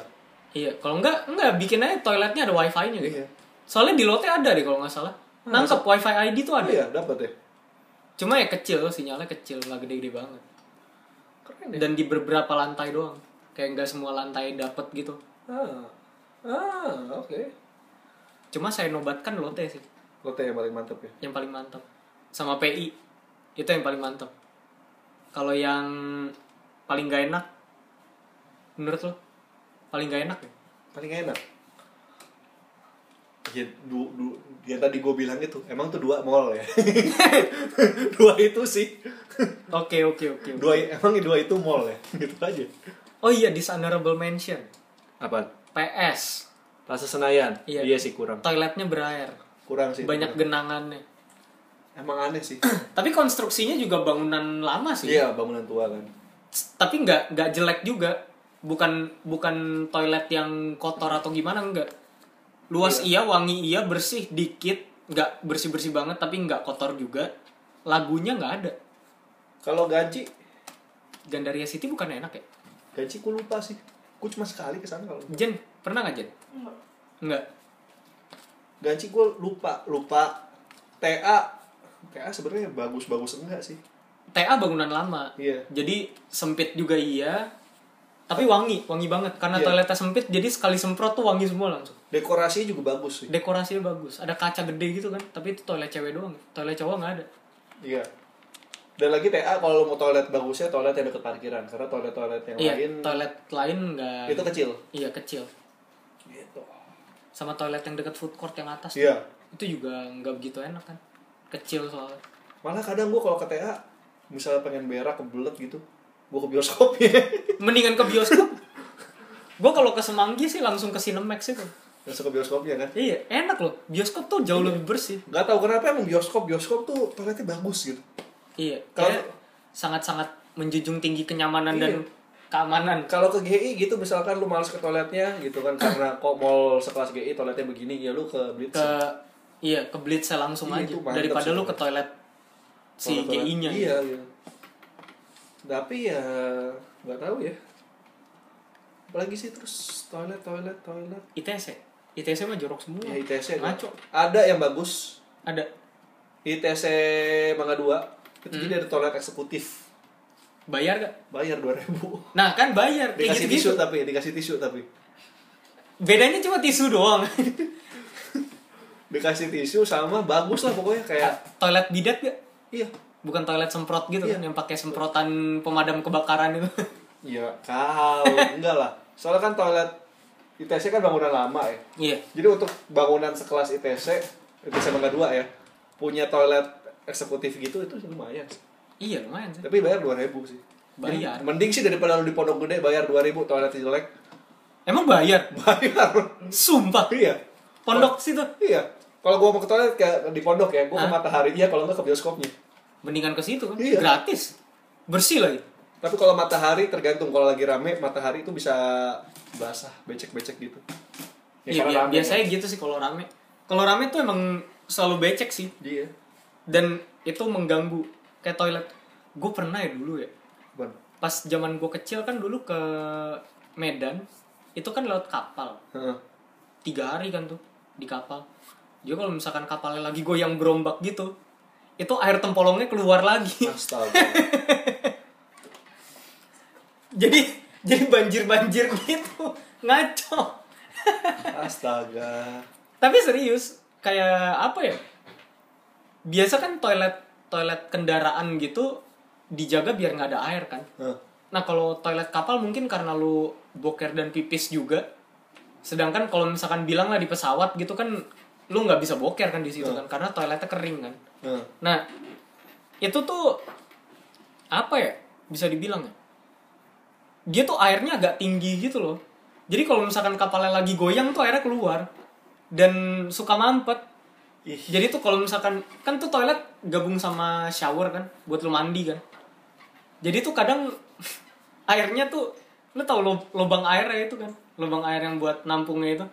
Iya, kalau enggak enggak bikin aja toiletnya ada wifi-nya gitu. Iya. Soalnya di lote ada deh kalau nggak salah. Nangkep wifi ID tuh ada. Iya, dapat ya. Cuma ya kecil, sinyalnya kecil, nggak gede-gede banget. Keren ya. Dan di beberapa lantai doang. Kayak nggak semua lantai dapet gitu. Ah, ah oke. Cuma saya nobatkan lote sih, Lotte yang paling mantep ya. yang paling mantap. Sama PI, itu yang paling mantap. Kalau yang paling gak enak, menurut lo? Paling gak enak ya? Paling enak. ya, du, du, yang tadi gue bilang itu emang tuh dua mall ya dua itu sih Oke oke oke. dua emang dua itu mall ya gitu aja Oh iya dishonorable mention. apa PS. Plaza Senayan Iya. iya sih kurang Toiletnya berair. kurang sih Banyak genangannya. Emang aneh sih Tapi konstruksinya juga bangunan lama sih. iya bangunan tua kan Tapi nggak nggak jelek juga. Bukan bukan toilet yang kotor atau gimana enggak. Luas iya, wangi iya, bersih dikit, nggak bersih bersih banget tapi nggak kotor juga. Lagunya nggak ada. kalau gaji Gandaria City bukan enak ya? gaji gue lupa sih gue cuma sekali ke sana kalau Jen pernah nggak Jen? Enggak. Enggak. gaji gue lupa lupa TA TA sebenarnya bagus bagus enggak sih TA bangunan lama. iya Jadi sempit juga iya. Tapi wangi, wangi banget karena Iya. toiletnya sempit jadi sekali semprot tuh wangi semua langsung. dekorasinya juga bagus sih Dekorasinya bagus. Ada kaca gede gitu kan, tapi itu toilet cewek doang. Toilet cowok nggak ada. iya dan lagi TA kalau mau toilet bagusnya toilet yang deket parkiran karena toilet toilet yang iya, lain toilet lain nggak itu kecil Iya, kecil. gitu Sama toilet yang dekat food court yang atas. iya Itu juga nggak begitu enak kan. Kecil soalnya. malah kadang gue kalau ke TA misalnya pengen berak kebelet gitu gue ke bioskop ya Mendingan ke bioskop. Gue kalau ke Semanggi sih langsung ke Cinemax itu. langsung ke bioskopnya kan Iya, enak loh. Bioskop tuh jauh lebih bersih. nggak tahu kenapa emang bioskop bioskop tuh toiletnya bagus gitu Iya, Kalau- kayak sangat-sangat menjunjung tinggi kenyamanan Iya. dan keamanan. kalau ke GI gitu misalkan lu males ke toiletnya gitu kan karena kok mall sekelas GI toiletnya begini ya lu ke Blitz Ke iya, ke Blitz langsung Iya, aja daripada lu ke toilet si. GI-nya. iya iya tapi ya nggak tahu ya apalagi sih terus toilet toilet toilet ITC. ITC mah jorok semua. ya ITC ada. Ngaco. ada yang bagus Ada ITC Mangga 2 itu jadi ada toilet eksekutif bayar gak? bayar 2000 Nah, kan bayar dikasih gitu-gitu. tisu tapi dikasih tisu tapi Bedanya cuma tisu doang. dikasih tisu sama bagus lah pokoknya kayak toilet bidet gak? iya Bukan toilet semprot gitu Iya. kan yang pakai semprotan pemadam kebakaran itu. Iya, kau enggak lah. Soalnya kan toilet ITC kan bangunan lama ya. iya. Jadi untuk bangunan sekelas ITC, ITC Mangga 2 ya, punya toilet eksekutif gitu itu lumayan. sih. Iya, lumayan sih. Tapi bayar 2000 sih. Bayar. Mending sih daripada lu di Pondok Gede bayar 2000 toilet jelek. Emang bayar? Bayar. Sumpah. iya. Pondok situ. Iya. Kalau gua mau ke toilet kayak di pondok ya, gua ke matahari iya kalau enggak ke bioskopnya. Mendingan ke situ kan. Iya. Gratis. Bersih lagi. Tapi kalau matahari tergantung kalau lagi rame matahari itu bisa basah, becek-becek gitu. Iya, karena bia- rame biasanya kan. gitu sih kalau rame. Kalau rame tuh emang selalu becek sih Iya. dan itu mengganggu kayak toilet. Gue pernah ya dulu ya. Ban. Pas zaman gue kecil kan dulu ke Medan itu kan lewat kapal. Heeh. Tiga hari kan tuh di kapal. Jadi kalau misalkan kapalnya lagi goyang berombak gitu, itu air tempolongnya keluar lagi. Astaga. jadi jadi banjir-banjir gitu. Ngaco. Astaga. Tapi serius, kayak apa ya? Biasa kan toilet toilet kendaraan gitu dijaga biar nggak ada air kan. Hah. Nah kalau toilet kapal mungkin karena lu boker dan pipis juga. Sedangkan kalau misalkan bilang lah di pesawat gitu kan lu nggak bisa boker kan di situ Hmm. kan karena toiletnya kering kan. Hah. Nah itu tuh apa ya bisa dibilang ya? Dia tuh airnya agak tinggi gitu loh. Jadi kalau misalkan kapalnya lagi goyang tuh airnya keluar dan suka mampet. Ih. Jadi tuh kalau misalkan kan tuh toilet gabung sama shower kan buat lu mandi kan. Jadi tuh kadang airnya tuh lu tau lo- lubang airnya itu kan, lubang air yang buat nampungnya itu.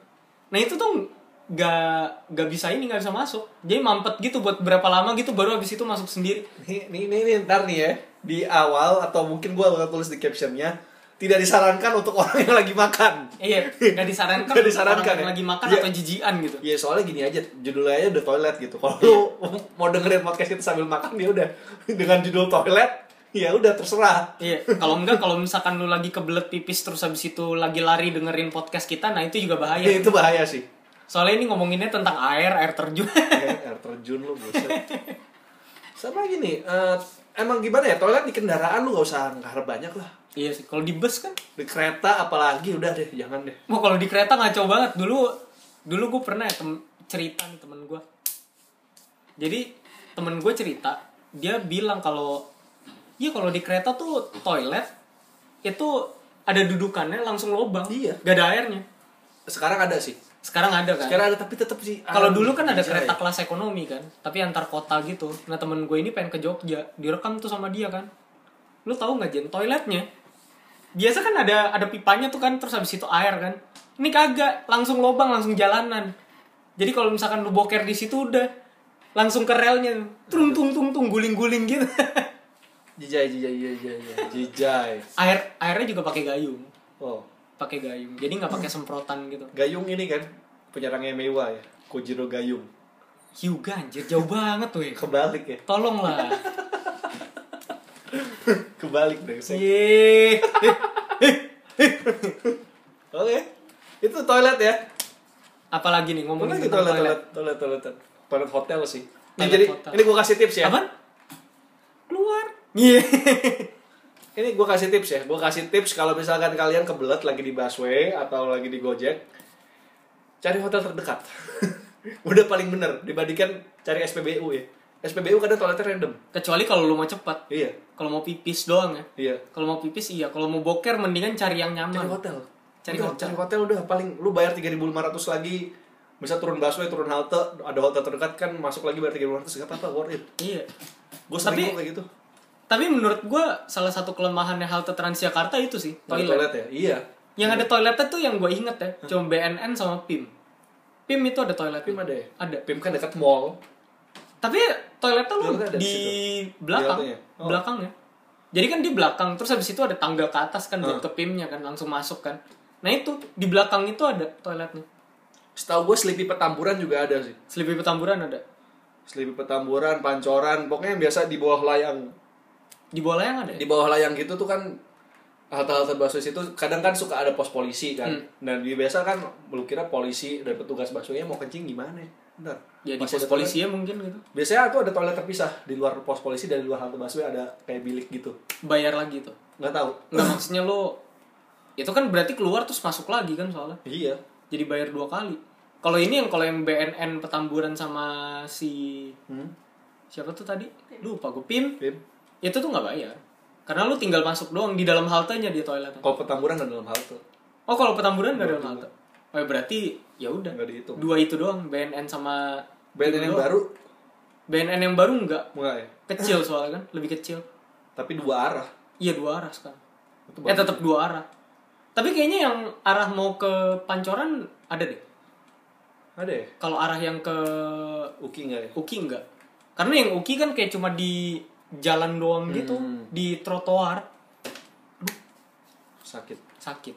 Nah itu tuh gak gak bisa ini gak bisa masuk. Jadi mampet gitu buat berapa lama gitu baru habis itu masuk sendiri. Nih, nih, nih, nih, ntar nih ya. Di awal atau mungkin gua bakal tulis di captionnya tidak disarankan untuk orang yang lagi makan. Iya, gak disarankan untuk disarankan orang yang ya? lagi makan Iya. atau jijian gitu. Ya soalnya gini aja, judulnya aja udah toilet gitu. Kalau lu mau dengerin podcast kita sambil makan ya udah dengan judul toilet, ya udah terserah. Iya, kalau enggak kalau misalkan lu lagi kebelet pipis terus habis itu lagi lari dengerin podcast kita, nah itu juga bahaya. Ya, itu bahaya sih. Soalnya ini ngomonginnya tentang air, air terjun. Ya, air terjun lu buset. Sama gini, eh, emang gimana ya toilet di kendaraan lu gak usah ngarep banyak lah. iya sih, kalau di bus kan. Di kereta apalagi udah deh, jangan deh. Mau kalau di kereta ngaco banget. Dulu dulu gue pernah ya tem- cerita nih temen gue jadi temen gue cerita dia bilang kalau iya kalau di kereta tuh toilet itu ada dudukannya langsung lobang Iya. gak ada airnya Sekarang ada sih. Sekarang ada kan? Sekarang ada tapi tetap sih. kalau ah, dulu kan ada kereta ya. kelas ekonomi kan tapi antar kota gitu. Nah temen gue ini pengen ke Jogja direkam tuh sama dia kan. Lu tahu nggak Jen? Toiletnya. Biasa kan ada ada pipanya tuh kan terus habis itu air kan. Ini kagak langsung lobang langsung jalanan. Jadi kalau misalkan lu boker di situ udah langsung ke relnya. Tung tung tung tung guling guling gitu. Jijai, jijai, jijai, jijai. Jijai. air airnya juga pakai gayung. Oh, pakai gayung jadi nggak pakai semprotan gitu Gayung ini kan penyerangnya mewah ya. Kojiro Gayung. Hyuga anjir jauh banget tuh ya Kebalik ya. tolonglah Kebalik deh. Yeay. Oke. Itu toilet ya. apalagi nih ngomongin tentang toilet, toilet, toilet, toilet, toilet. Toilet hotel sih. Nah, jadi hotel. ini gue kasih tips ya. Apaan? keluar iya Ini gue kasih tips ya. Gue kasih tips kalau misalkan kalian kebelet lagi di busway atau lagi di Gojek, cari hotel terdekat. Udah paling bener dibandingkan cari SPBU ya. SPBU kadang toiletnya random. kecuali kalau lu mau cepat Iya, kalau mau pipis doang ya iya. kalau mau pipis iya kalau mau boker mendingan cari yang Cari nyaman hotel. Cari Udah, hotel. Cari hotel udah paling lu bayar 3.500 lagi. Bisa turun busway, turun halte, ada hotel terdekat kan masuk lagi bayar 3.500 gak apa-apa, worth it. iya Gue sering kayak gitu. Tapi menurut gua salah satu kelemahannya halte Transjakarta itu sih Toilet. toilet, toilet ya? Iya. yang ada toiletnya tuh yang gue inget ya cuma BNN sama PIM PIM itu ada toilet PIM ada ya? ada PIM kan dekat mall. tapi toiletnya lu Toiletnya ada di di belakang Di haltenya? Oh. belakangnya jadi kan di belakang terus habis itu ada tangga ke atas kan buat ke PIM-nya kan langsung masuk kan nah itu di belakang itu ada toiletnya Setahu gue Sleepy Petamburan juga ada sih. Selipi Petamburan ada Sleepy Petamburan, Pancoran, pokoknya yang biasa di bawah layang. Di bola yang ada ya? Di bawah layang gitu tuh kan halte-halte busway itu kadang kan suka ada pos polisi kan. Hmm. Dan di biasa kan lu kira polisi dan petugas busway mau kencing gimana? Bentar. ya di pos polisi ya mungkin gitu Biasanya tuh ada toilet terpisah di luar pos polisi dan di luar halte busway ada kayak bilik gitu. bayar lagi tuh Nggak tahu. nggak maksudnya lo itu kan berarti keluar terus masuk lagi kan soalnya Iya. jadi bayar dua kali kalau ini yang kalau yang BNN Petamburan sama si Hmm. siapa tuh tadi lupa gue PIM Pim. Itu tuh nggak bayar karena lu tinggal masuk doang di dalam haltenya dia toiletnya Kalau Petamburan nggak dalam halte. oh kalau Petamburan nggak dalam halte oh ya berarti ya udah Nggak dihitung. dua itu doang BNN sama BNN yang doang. baru BNN yang baru nggak enggak ya? kecil soalnya kan lebih kecil Tapi dua arah. iya dua arah sekarang eh tetap dua arah tapi kayaknya yang arah mau ke Pancoran ada deh Ada ya? kalau arah yang ke Uki nggak ya? Uki enggak karena yang Uki kan kayak cuma di jalan doang gitu Hmm. di trotoar Sakit. sakit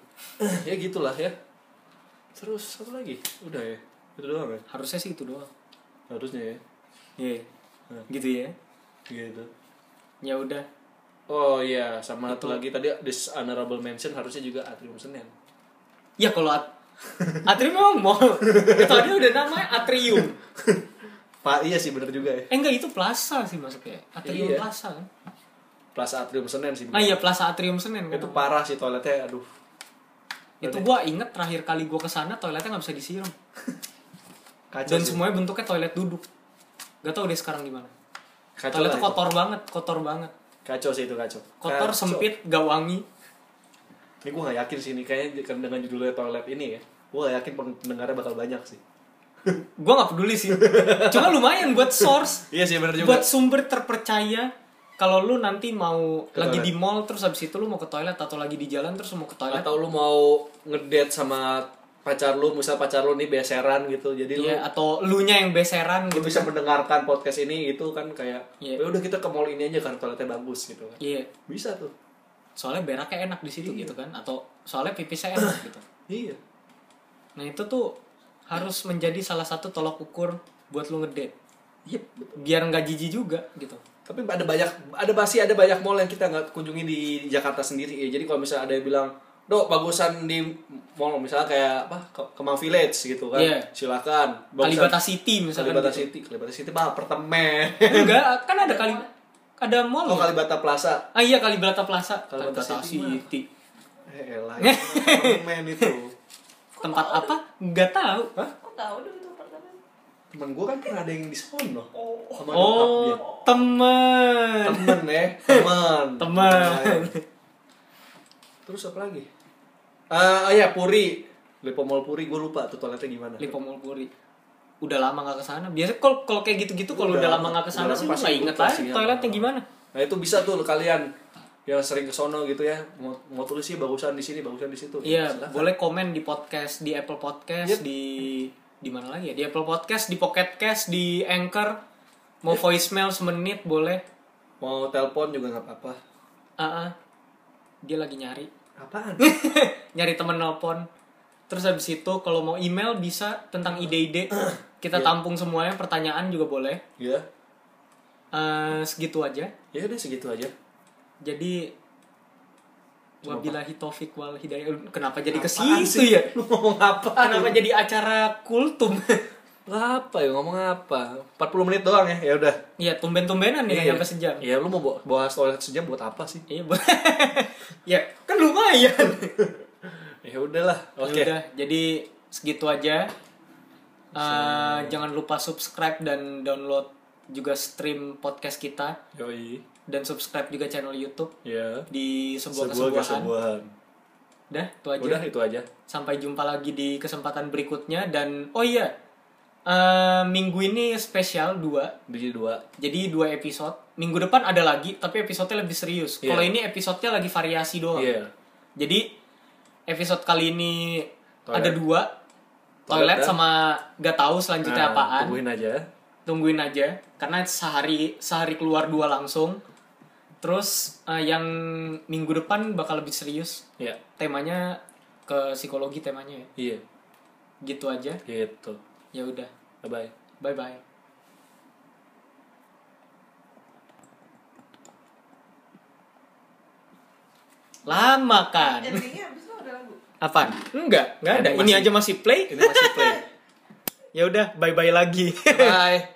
ya gitulah ya. Terus satu lagi. Udah ya. Itu doang ya. harusnya sih itu doang Harusnya ya. iya Hmm. gitu ya Gitu. ya udah Oh iya, sama satu lagi tadi this honorable mention harusnya juga Atrium Senen. ya kalau at atrium memang mall itu ada udah namanya atrium Pak, iya sih bener juga ya. eh enggak itu plaza sih masuknya atrium Iya. plaza kan Plaza Atrium Senen sih. nah iya plaza atrium senen kan Itu parah sih toiletnya, aduh. itu gua inget terakhir kali gua ke sana toiletnya nggak bisa disiram Kacau dan sih. semuanya bentuknya toilet duduk gak tau deh sekarang gimana Kacau toiletnya itu. kotor banget kotor banget Kacau sih itu kacau. kotor Kacau. sempit gak wangi Ini gue gak yakin sih ini kayaknya dengan judulnya toilet ini ya. Gue gak yakin pendengarnya bakal banyak sih. Gue nggak peduli sih cuma lumayan buat source Iya sih bener juga. buat sumber terpercaya kalau lu nanti mau Ke lagi toilet. di mall terus habis itu lu mau ke toilet atau lagi di jalan terus mau ke toilet Atau lu mau ngedate sama pacar lu, misal pacar lu nih beseran gitu. Jadi lu Iya, atau lu nya yang beseran lu gitu bisa kan. mendengarkan podcast ini itu kan kayak Iya. ya udah kita ke mall ini aja karena toiletnya bagus gitu kan. Iya, Bisa tuh. soalnya beraknya enak di situ Iya. gitu kan atau soalnya pipisnya enak gitu. Iya. Nah, itu tuh harus menjadi salah satu tolak ukur buat lu ngedate. Betul. Biar nggak jijik juga gitu. Tapi ada banyak ada masih ada banyak mall yang kita nggak kunjungi di Jakarta sendiri ya. Jadi kalau misalnya ada yang bilang, "Dok, bagusan di mall misalnya kayak apa? Ke- Kemang Village gitu kan." Iya. Silakan. Bagusan- Kalibata City misalkan Kalibata gitu. City, Kalibata City mah apartemen. Enggak, kan ada kali ada mall. Oh, ya? Kalibata Plaza. Ah iya Kalibata Plaza, Kalibata Kalibata City City. Eh, elah, apartemen itu. Tempat apa? Enggak tahu. Hah? Kok tahu dong itu apartemen? temen gue kan pernah ada yang di sono sama nyokap Oh, dia. temen. temen ya teman Teman. terus apa lagi Ah, oh ya Puri Lipo Mall Puri gue lupa tuh toiletnya gimana Lipo Mall Puri. Udah lama gak ke sana. Biasa kalau kalau kayak gitu-gitu kalau Udah, udah lama gak ke sana udah sih pasti nggak inget lah sih, ya. toiletnya gimana. nah itu bisa tuh kalian yang sering ke sono gitu ya mau, mau tulis sih bagusan di sini bagusan di situ Iya, boleh komen di podcast di Apple Podcast Yep. di di mana lagi ya? Di Apple Podcast, di Pocket Cast, di Anchor. Mau voicemail semenit boleh. mau telepon juga nggak apa-apa Ah, ah. dia lagi nyari. apaan nyari temen nelpon. Terus habis itu kalau mau email bisa tentang ide-ide. Kita Iya. tampung semuanya, pertanyaan juga boleh. ya Eh, segitu aja. ya udah segitu aja Jadi wabillahi taufik wal hidayah. Kenapa jadi ke situ ya? lu ngomong apa Kenapa jadi acara kultum? apa ya ngomong apa 40 menit doang ya ya udah Iya, tumben-tumbenan nih Iya. sampai sejam. Iya lu mau bawa, bawa toilet sejam buat apa sih? Iya, ya kan lumayan. Ya udahlah. Oke. Ya udah, jadi segitu aja. Eh, jangan lupa subscribe dan download juga stream podcast kita Yoi. Dan subscribe juga channel YouTube Ya. di sebuah, Sebuah kesebuahan. kesebuahan. Dah, itu aja. Udah itu aja. Sampai jumpa lagi di kesempatan berikutnya dan oh iya, eh, minggu ini spesial dua. Biji dua. Jadi dua episode. Minggu depan ada lagi, tapi episodenya lebih serius. Iya. Kalau ini episodenya lagi variasi doang. Iya. Jadi episode kali ini Toilet. ada dua. Toilet, Toilet dan- sama gak tahu selanjutnya Nah, apaan. Tungguin aja. Tungguin aja karena sehari sehari keluar dua langsung. Terus eh, yang minggu depan bakal lebih serius. Iya. Temanya ke psikologi temanya ya. Iya. Gitu aja. Gitu. Ya udah. Bye bye. Bye bye. Lama kan? Endingnya abis itu ada lagu. Apaan? Enggak, enggak ada. Ini aja masih play. Ini masih play. Ya udah, bye bye lagi. bye.